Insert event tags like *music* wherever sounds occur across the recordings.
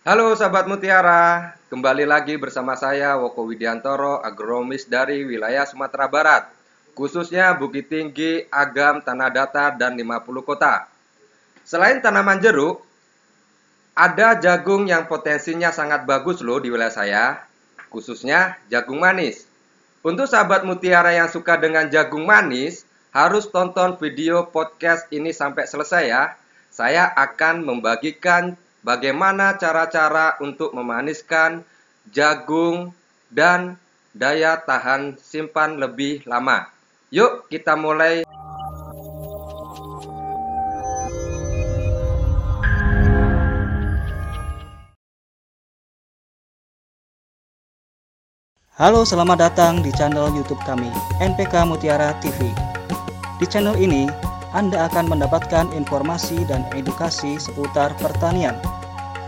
Halo sahabat Mutiara, kembali lagi bersama saya Woko Widiantoro, agronomis dari wilayah Sumatera Barat, khususnya Bukit Tinggi, Agam, Tanah Datar, dan 50 kota. Selain tanaman jeruk, ada jagung yang potensinya sangat bagus loh di wilayah saya, khususnya jagung manis. Untuk sahabat Mutiara yang suka dengan jagung manis, harus tonton video podcast ini sampai selesai ya. Saya akan membagikan bagaimana cara-cara untuk memaniskan jagung dan daya tahan simpan lebih lama. Yuk kita mulai. Halo, selamat datang di channel YouTube kami, NPK Mutiara TV. Di channel ini, Anda akan mendapatkan informasi dan edukasi seputar pertanian,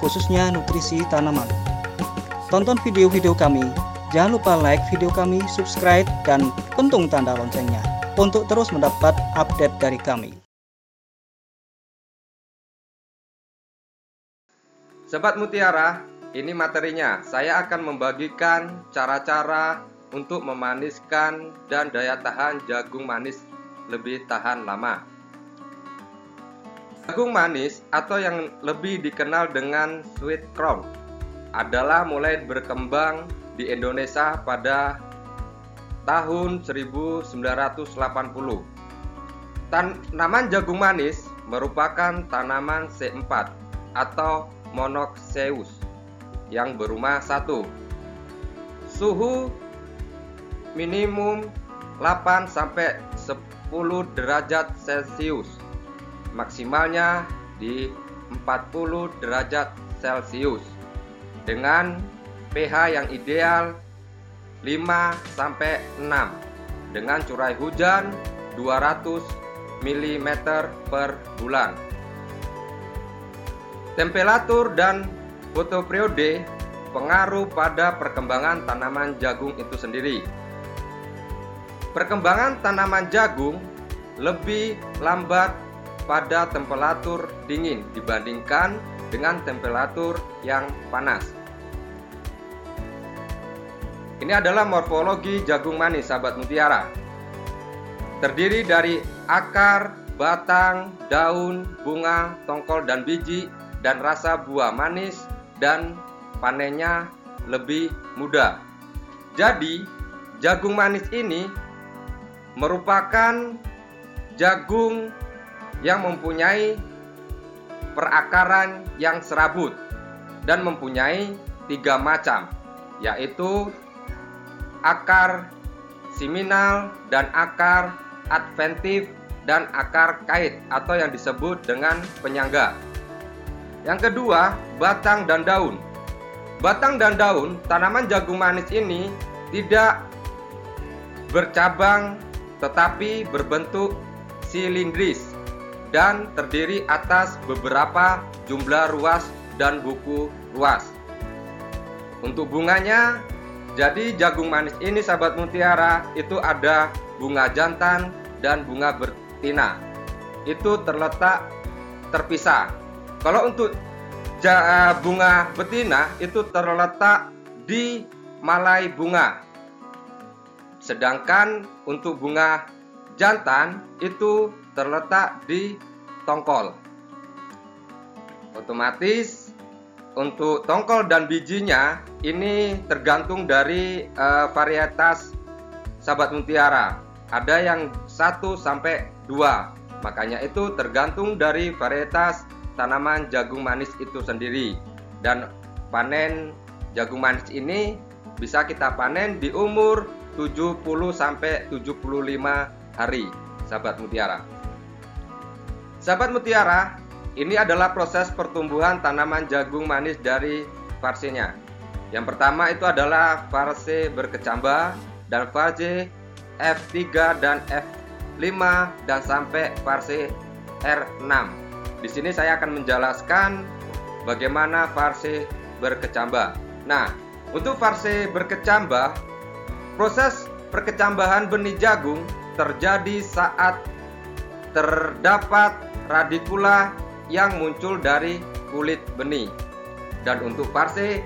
khususnya nutrisi tanaman. Tonton video-video kami, jangan lupa like video kami, subscribe, dan pentung tanda loncengnya untuk terus mendapat update dari kami. Sobat Mutiara, ini materinya. Saya akan membagikan cara-cara untuk memaniskan dan daya tahan jagung manis lebih tahan lama. Jagung manis atau yang lebih dikenal dengan sweet corn adalah mulai berkembang di Indonesia pada tahun 1980. Tanaman jagung manis merupakan tanaman C4 atau monoxeus yang berumah satu. Suhu minimum 8 sampai 10 derajat Celcius. Maksimalnya di 40 derajat Celcius. Dengan pH yang ideal 5 sampai 6 dengan curah hujan 200 mm per bulan. Temperatur dan fotoperiode pengaruh pada perkembangan tanaman jagung itu sendiri. Perkembangan tanaman jagung lebih lambat pada temperatur dingin dibandingkan dengan temperatur yang panas. Ini adalah morfologi jagung manis sahabat mutiara. Terdiri dari akar, batang, daun, bunga, tongkol, dan biji dan rasa buah manis dan panennya lebih mudah. Jadi, jagung manis ini merupakan jagung yang mempunyai perakaran yang serabut dan mempunyai tiga macam, yaitu akar siminal dan akar adventif dan akar kait atau yang disebut dengan penyangga. Yang kedua, batang dan daun. Batang dan daun tanaman jagung manis ini tidak bercabang tetapi berbentuk silindris dan terdiri atas beberapa jumlah ruas dan buku ruas. Untuk bunganya, jadi jagung manis ini sahabat mutiara itu ada bunga jantan dan bunga betina. Itu terletak terpisah kalau untuk eh, bunga betina itu terletak di malai bunga. Sedangkan untuk bunga jantan itu terletak di tongkol. Otomatis untuk tongkol dan bijinya ini tergantung dari uh, varietas sahabat mutiara. Ada yang 1 sampai 2. Makanya itu tergantung dari varietas tanaman jagung manis itu sendiri dan panen jagung manis ini bisa kita panen di umur 70 sampai 75 hari sahabat mutiara sahabat mutiara ini adalah proses pertumbuhan tanaman jagung manis dari farsenya yang pertama itu adalah farse berkecambah dan farse F3 dan F5 dan sampai farse R6 di sini saya akan menjelaskan bagaimana farse berkecambah. Nah, untuk farse berkecambah, proses perkecambahan benih jagung terjadi saat terdapat radikula yang muncul dari kulit benih. Dan untuk fase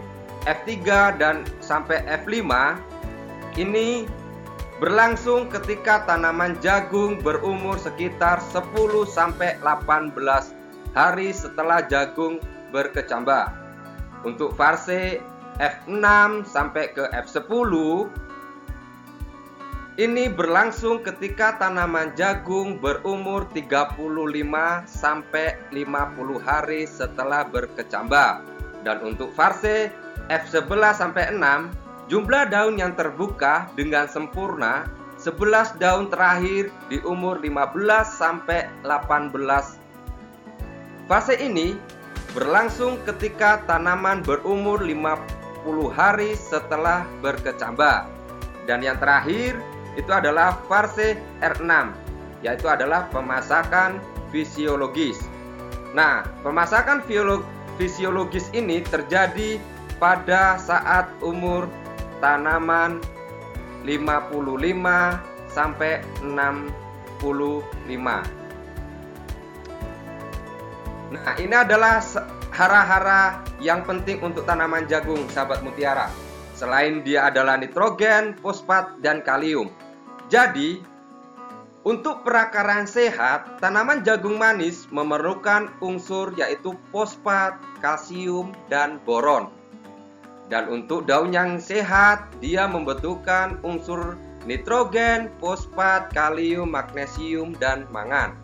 F3 dan sampai F5 ini berlangsung ketika tanaman jagung berumur sekitar 10 sampai 18 hari setelah jagung berkecambah. Untuk fase F6 sampai ke F10 ini berlangsung ketika tanaman jagung berumur 35 sampai 50 hari setelah berkecambah. Dan untuk fase F11 sampai 6, jumlah daun yang terbuka dengan sempurna 11 daun terakhir di umur 15 sampai 18. Fase ini berlangsung ketika tanaman berumur 50 hari setelah berkecambah. Dan yang terakhir itu adalah fase R6 yaitu adalah pemasakan fisiologis. Nah, pemasakan fisiologis ini terjadi pada saat umur tanaman 55 sampai 65. Nah, ini adalah hara-hara yang penting untuk tanaman jagung, sahabat mutiara. Selain dia adalah nitrogen, fosfat, dan kalium. Jadi, untuk perakaran sehat, tanaman jagung manis memerlukan unsur yaitu fosfat, kalsium, dan boron. Dan untuk daun yang sehat, dia membutuhkan unsur nitrogen, fosfat, kalium, magnesium, dan mangan.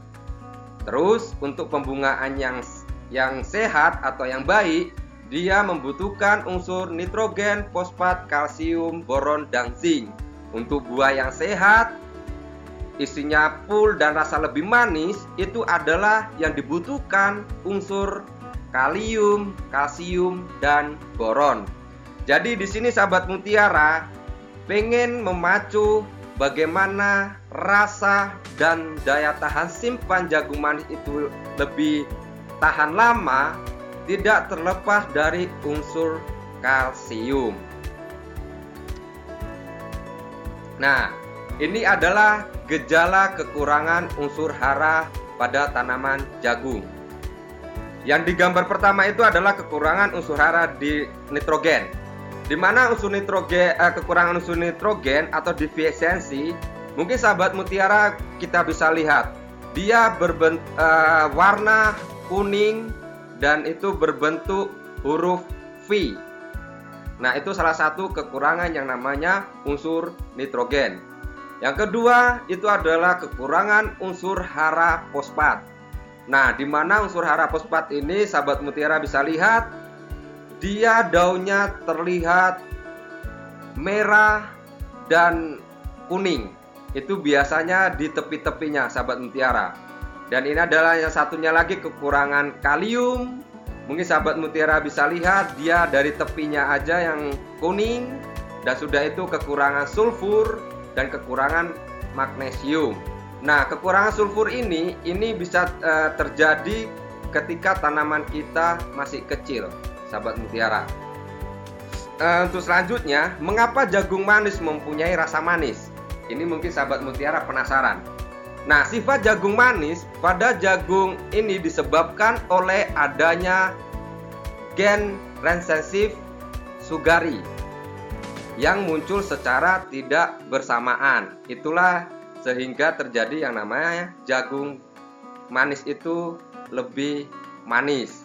Terus, untuk pembungaan yang yang sehat atau yang baik, dia membutuhkan unsur nitrogen, fosfat, kalsium, boron, dan zinc. Untuk buah yang sehat, isinya full dan rasa lebih manis, itu adalah yang dibutuhkan unsur kalium, kalsium, dan boron. Jadi di sini sahabat mutiara pengen memacu bagaimana rasa dan daya tahan simpan jagung manis itu lebih tahan lama tidak terlepas dari unsur kalsium. Nah, ini adalah gejala kekurangan unsur hara pada tanaman jagung. Yang digambar pertama itu adalah kekurangan unsur hara di nitrogen. Di mana unsur nitrogen eh, kekurangan unsur nitrogen atau defisiensi, mungkin sahabat mutiara kita bisa lihat dia berbentuk eh, warna kuning dan itu berbentuk huruf V. Nah, itu salah satu kekurangan yang namanya unsur nitrogen. Yang kedua, itu adalah kekurangan unsur hara fosfat. Nah, di mana unsur hara fosfat ini sahabat mutiara bisa lihat dia daunnya terlihat merah dan kuning. Itu biasanya di tepi-tepinya sahabat mutiara. Dan ini adalah yang satunya lagi kekurangan kalium, Mungkin sahabat mutiara bisa lihat dia dari tepinya aja yang kuning dan sudah itu kekurangan sulfur dan kekurangan magnesium. Nah, kekurangan sulfur ini ini bisa uh, terjadi ketika tanaman kita masih kecil, sahabat mutiara. Uh, untuk selanjutnya, mengapa jagung manis mempunyai rasa manis? Ini mungkin sahabat mutiara penasaran. Nah, sifat jagung manis pada jagung ini disebabkan oleh adanya gen resensif sugari yang muncul secara tidak bersamaan. Itulah sehingga terjadi yang namanya jagung manis itu lebih manis.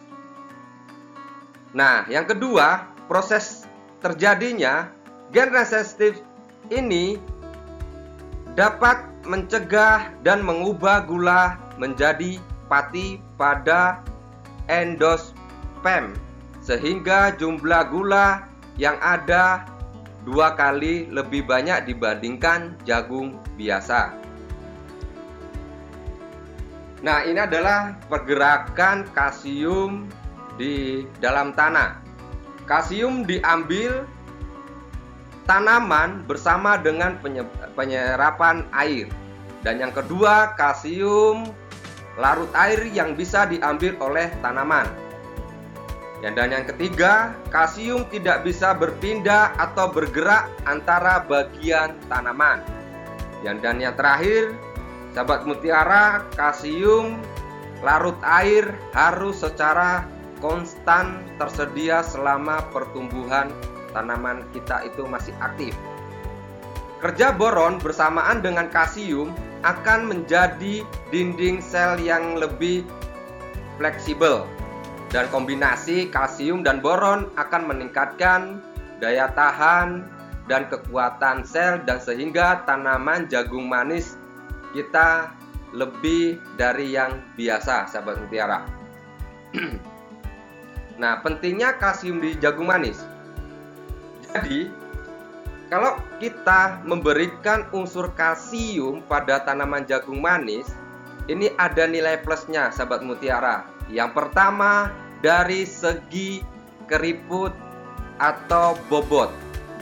Nah, yang kedua, proses terjadinya gen resensif ini dapat mencegah dan mengubah gula menjadi pati pada endosperm sehingga jumlah gula yang ada dua kali lebih banyak dibandingkan jagung biasa. Nah, ini adalah pergerakan kalsium di dalam tanah. Kalsium diambil tanaman bersama dengan penyerapan air. Dan yang kedua, kalsium larut air yang bisa diambil oleh tanaman. Dan yang ketiga, kalsium tidak bisa berpindah atau bergerak antara bagian tanaman. Yang dan yang terakhir, sahabat mutiara, kalsium larut air harus secara konstan tersedia selama pertumbuhan tanaman kita itu masih aktif. Kerja boron bersamaan dengan kalsium akan menjadi dinding sel yang lebih fleksibel dan kombinasi kalsium dan boron akan meningkatkan daya tahan dan kekuatan sel dan sehingga tanaman jagung manis kita lebih dari yang biasa sahabat mutiara. *clears throat* nah, pentingnya kalsium di jagung manis. Jadi, kalau kita memberikan unsur kalsium pada tanaman jagung manis, ini ada nilai plusnya sahabat mutiara. Yang pertama dari segi keriput atau bobot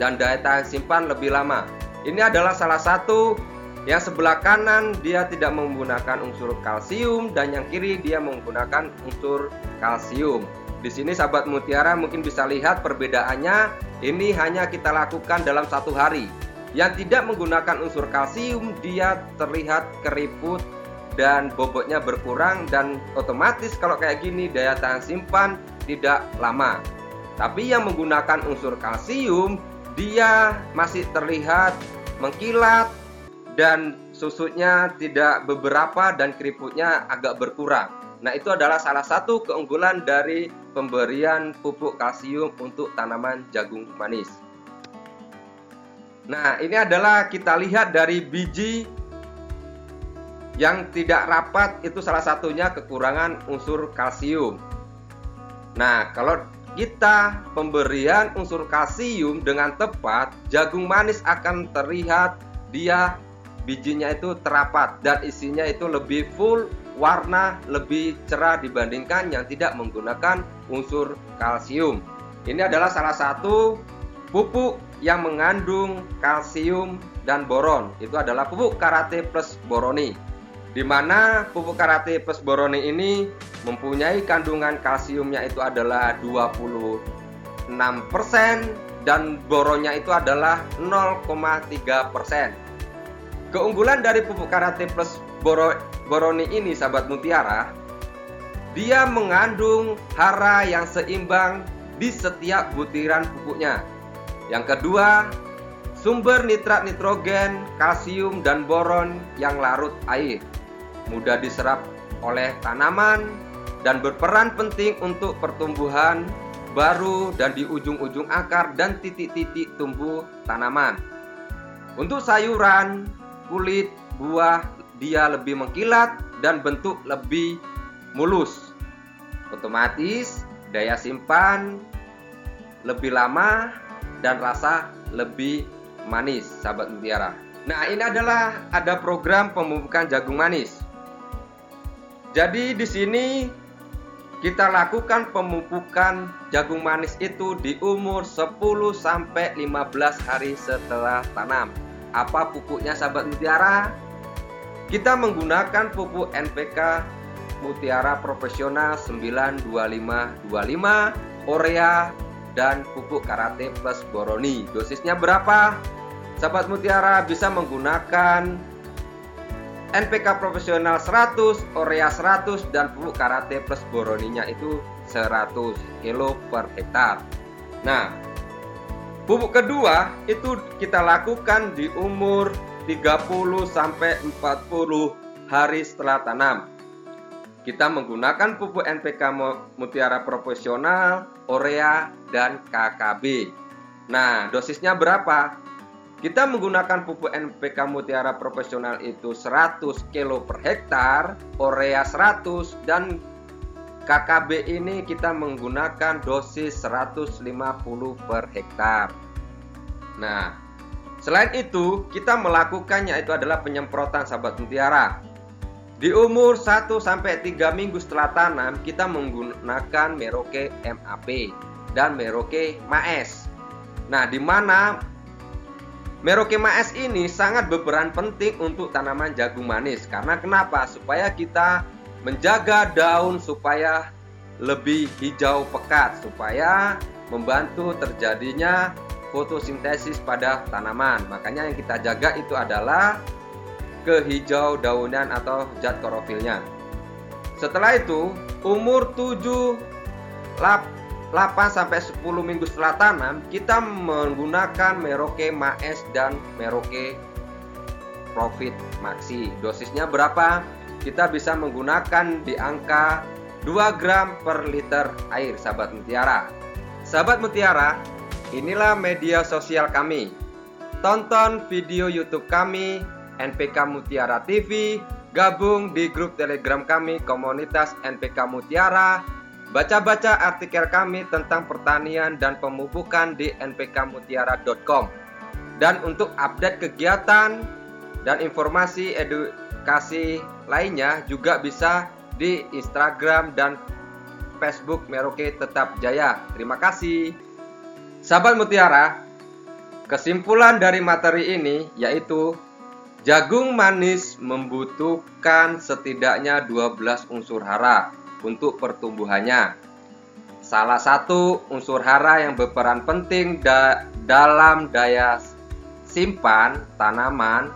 dan daya tahan simpan lebih lama. Ini adalah salah satu yang sebelah kanan dia tidak menggunakan unsur kalsium dan yang kiri dia menggunakan unsur kalsium. Di sini sahabat mutiara mungkin bisa lihat perbedaannya. Ini hanya kita lakukan dalam satu hari. Yang tidak menggunakan unsur kalsium dia terlihat keriput dan bobotnya berkurang dan otomatis kalau kayak gini daya tahan simpan tidak lama. Tapi yang menggunakan unsur kalsium dia masih terlihat mengkilat dan susutnya tidak beberapa dan keriputnya agak berkurang. Nah, itu adalah salah satu keunggulan dari pemberian pupuk kalsium untuk tanaman jagung manis. Nah, ini adalah kita lihat dari biji yang tidak rapat itu salah satunya kekurangan unsur kalsium. Nah, kalau kita pemberian unsur kalsium dengan tepat, jagung manis akan terlihat dia bijinya itu terapat dan isinya itu lebih full warna lebih cerah dibandingkan yang tidak menggunakan unsur kalsium. Ini adalah salah satu pupuk yang mengandung kalsium dan boron. Itu adalah pupuk karate plus boroni. Di mana pupuk karate plus boroni ini mempunyai kandungan kalsiumnya itu adalah 26% dan boronnya itu adalah 0,3%. Keunggulan dari pupuk karate plus boro, boroni ini sahabat mutiara, dia mengandung hara yang seimbang di setiap butiran pupuknya. Yang kedua, sumber nitrat nitrogen, kalsium dan boron yang larut air. Mudah diserap oleh tanaman dan berperan penting untuk pertumbuhan baru dan di ujung-ujung akar dan titik-titik tumbuh tanaman. Untuk sayuran, kulit buah dia lebih mengkilat dan bentuk lebih mulus. Otomatis daya simpan lebih lama dan rasa lebih manis, sahabat mutiara. Nah, ini adalah ada program pemupukan jagung manis. Jadi di sini kita lakukan pemupukan jagung manis itu di umur 10 sampai 15 hari setelah tanam apa pupuknya sahabat mutiara? Kita menggunakan pupuk NPK Mutiara Profesional 92525 Orea dan pupuk Karate Plus Boroni. Dosisnya berapa? Sahabat Mutiara bisa menggunakan NPK Profesional 100, Orea 100 dan pupuk Karate Plus Boroninya itu 100 kilo per hektar. Nah, Pupuk kedua itu kita lakukan di umur 30 sampai 40 hari setelah tanam. Kita menggunakan pupuk NPK Mutiara Profesional, Orea, dan KKB. Nah, dosisnya berapa? Kita menggunakan pupuk NPK Mutiara Profesional itu 100 kilo per hektar, Orea 100, dan KKB ini kita menggunakan dosis 150 per hektar. Nah, selain itu kita melakukannya itu adalah penyemprotan sahabat mutiara. Di umur 1 sampai 3 minggu setelah tanam kita menggunakan Merauke MAP dan Merauke Maes. Nah, di mana Merauke Maes ini sangat berperan penting untuk tanaman jagung manis. Karena kenapa? Supaya kita menjaga daun supaya lebih hijau pekat supaya membantu terjadinya fotosintesis pada tanaman. Makanya yang kita jaga itu adalah kehijau daunan atau zat klorofilnya. Setelah itu, umur 7 8 sampai 10 minggu setelah tanam kita menggunakan Merauke Maes dan Merauke Profit Maxi. Dosisnya berapa? Kita bisa menggunakan di angka 2 gram per liter air sahabat mutiara. Sahabat mutiara, inilah media sosial kami. Tonton video YouTube kami NPK Mutiara TV, gabung di grup Telegram kami komunitas NPK Mutiara, baca-baca artikel kami tentang pertanian dan pemupukan di npkmutiara.com. Dan untuk update kegiatan dan informasi edukasi lainnya juga bisa di Instagram dan Facebook Merauke Tetap Jaya. Terima kasih. Sahabat Mutiara, kesimpulan dari materi ini yaitu Jagung manis membutuhkan setidaknya 12 unsur hara untuk pertumbuhannya. Salah satu unsur hara yang berperan penting da dalam daya simpan tanaman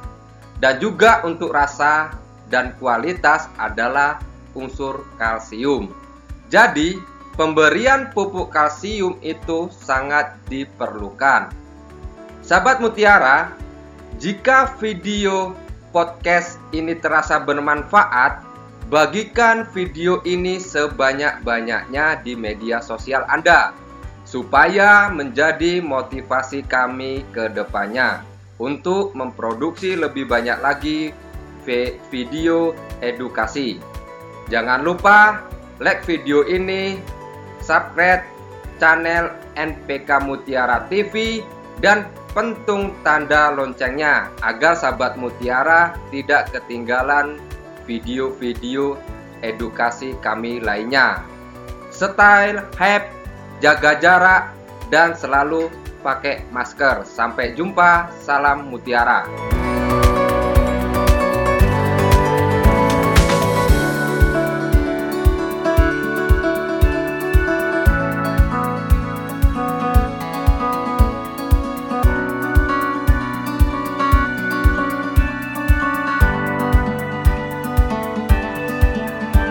dan juga untuk rasa dan kualitas adalah unsur kalsium. Jadi, pemberian pupuk kalsium itu sangat diperlukan. Sahabat Mutiara, jika video podcast ini terasa bermanfaat, bagikan video ini sebanyak-banyaknya di media sosial Anda supaya menjadi motivasi kami ke depannya untuk memproduksi lebih banyak lagi video edukasi. Jangan lupa like video ini, subscribe channel NPK Mutiara TV dan pentung tanda loncengnya agar sahabat mutiara tidak ketinggalan video-video edukasi kami lainnya. Style, hype, jaga jarak, dan selalu pakai masker. Sampai jumpa, salam mutiara.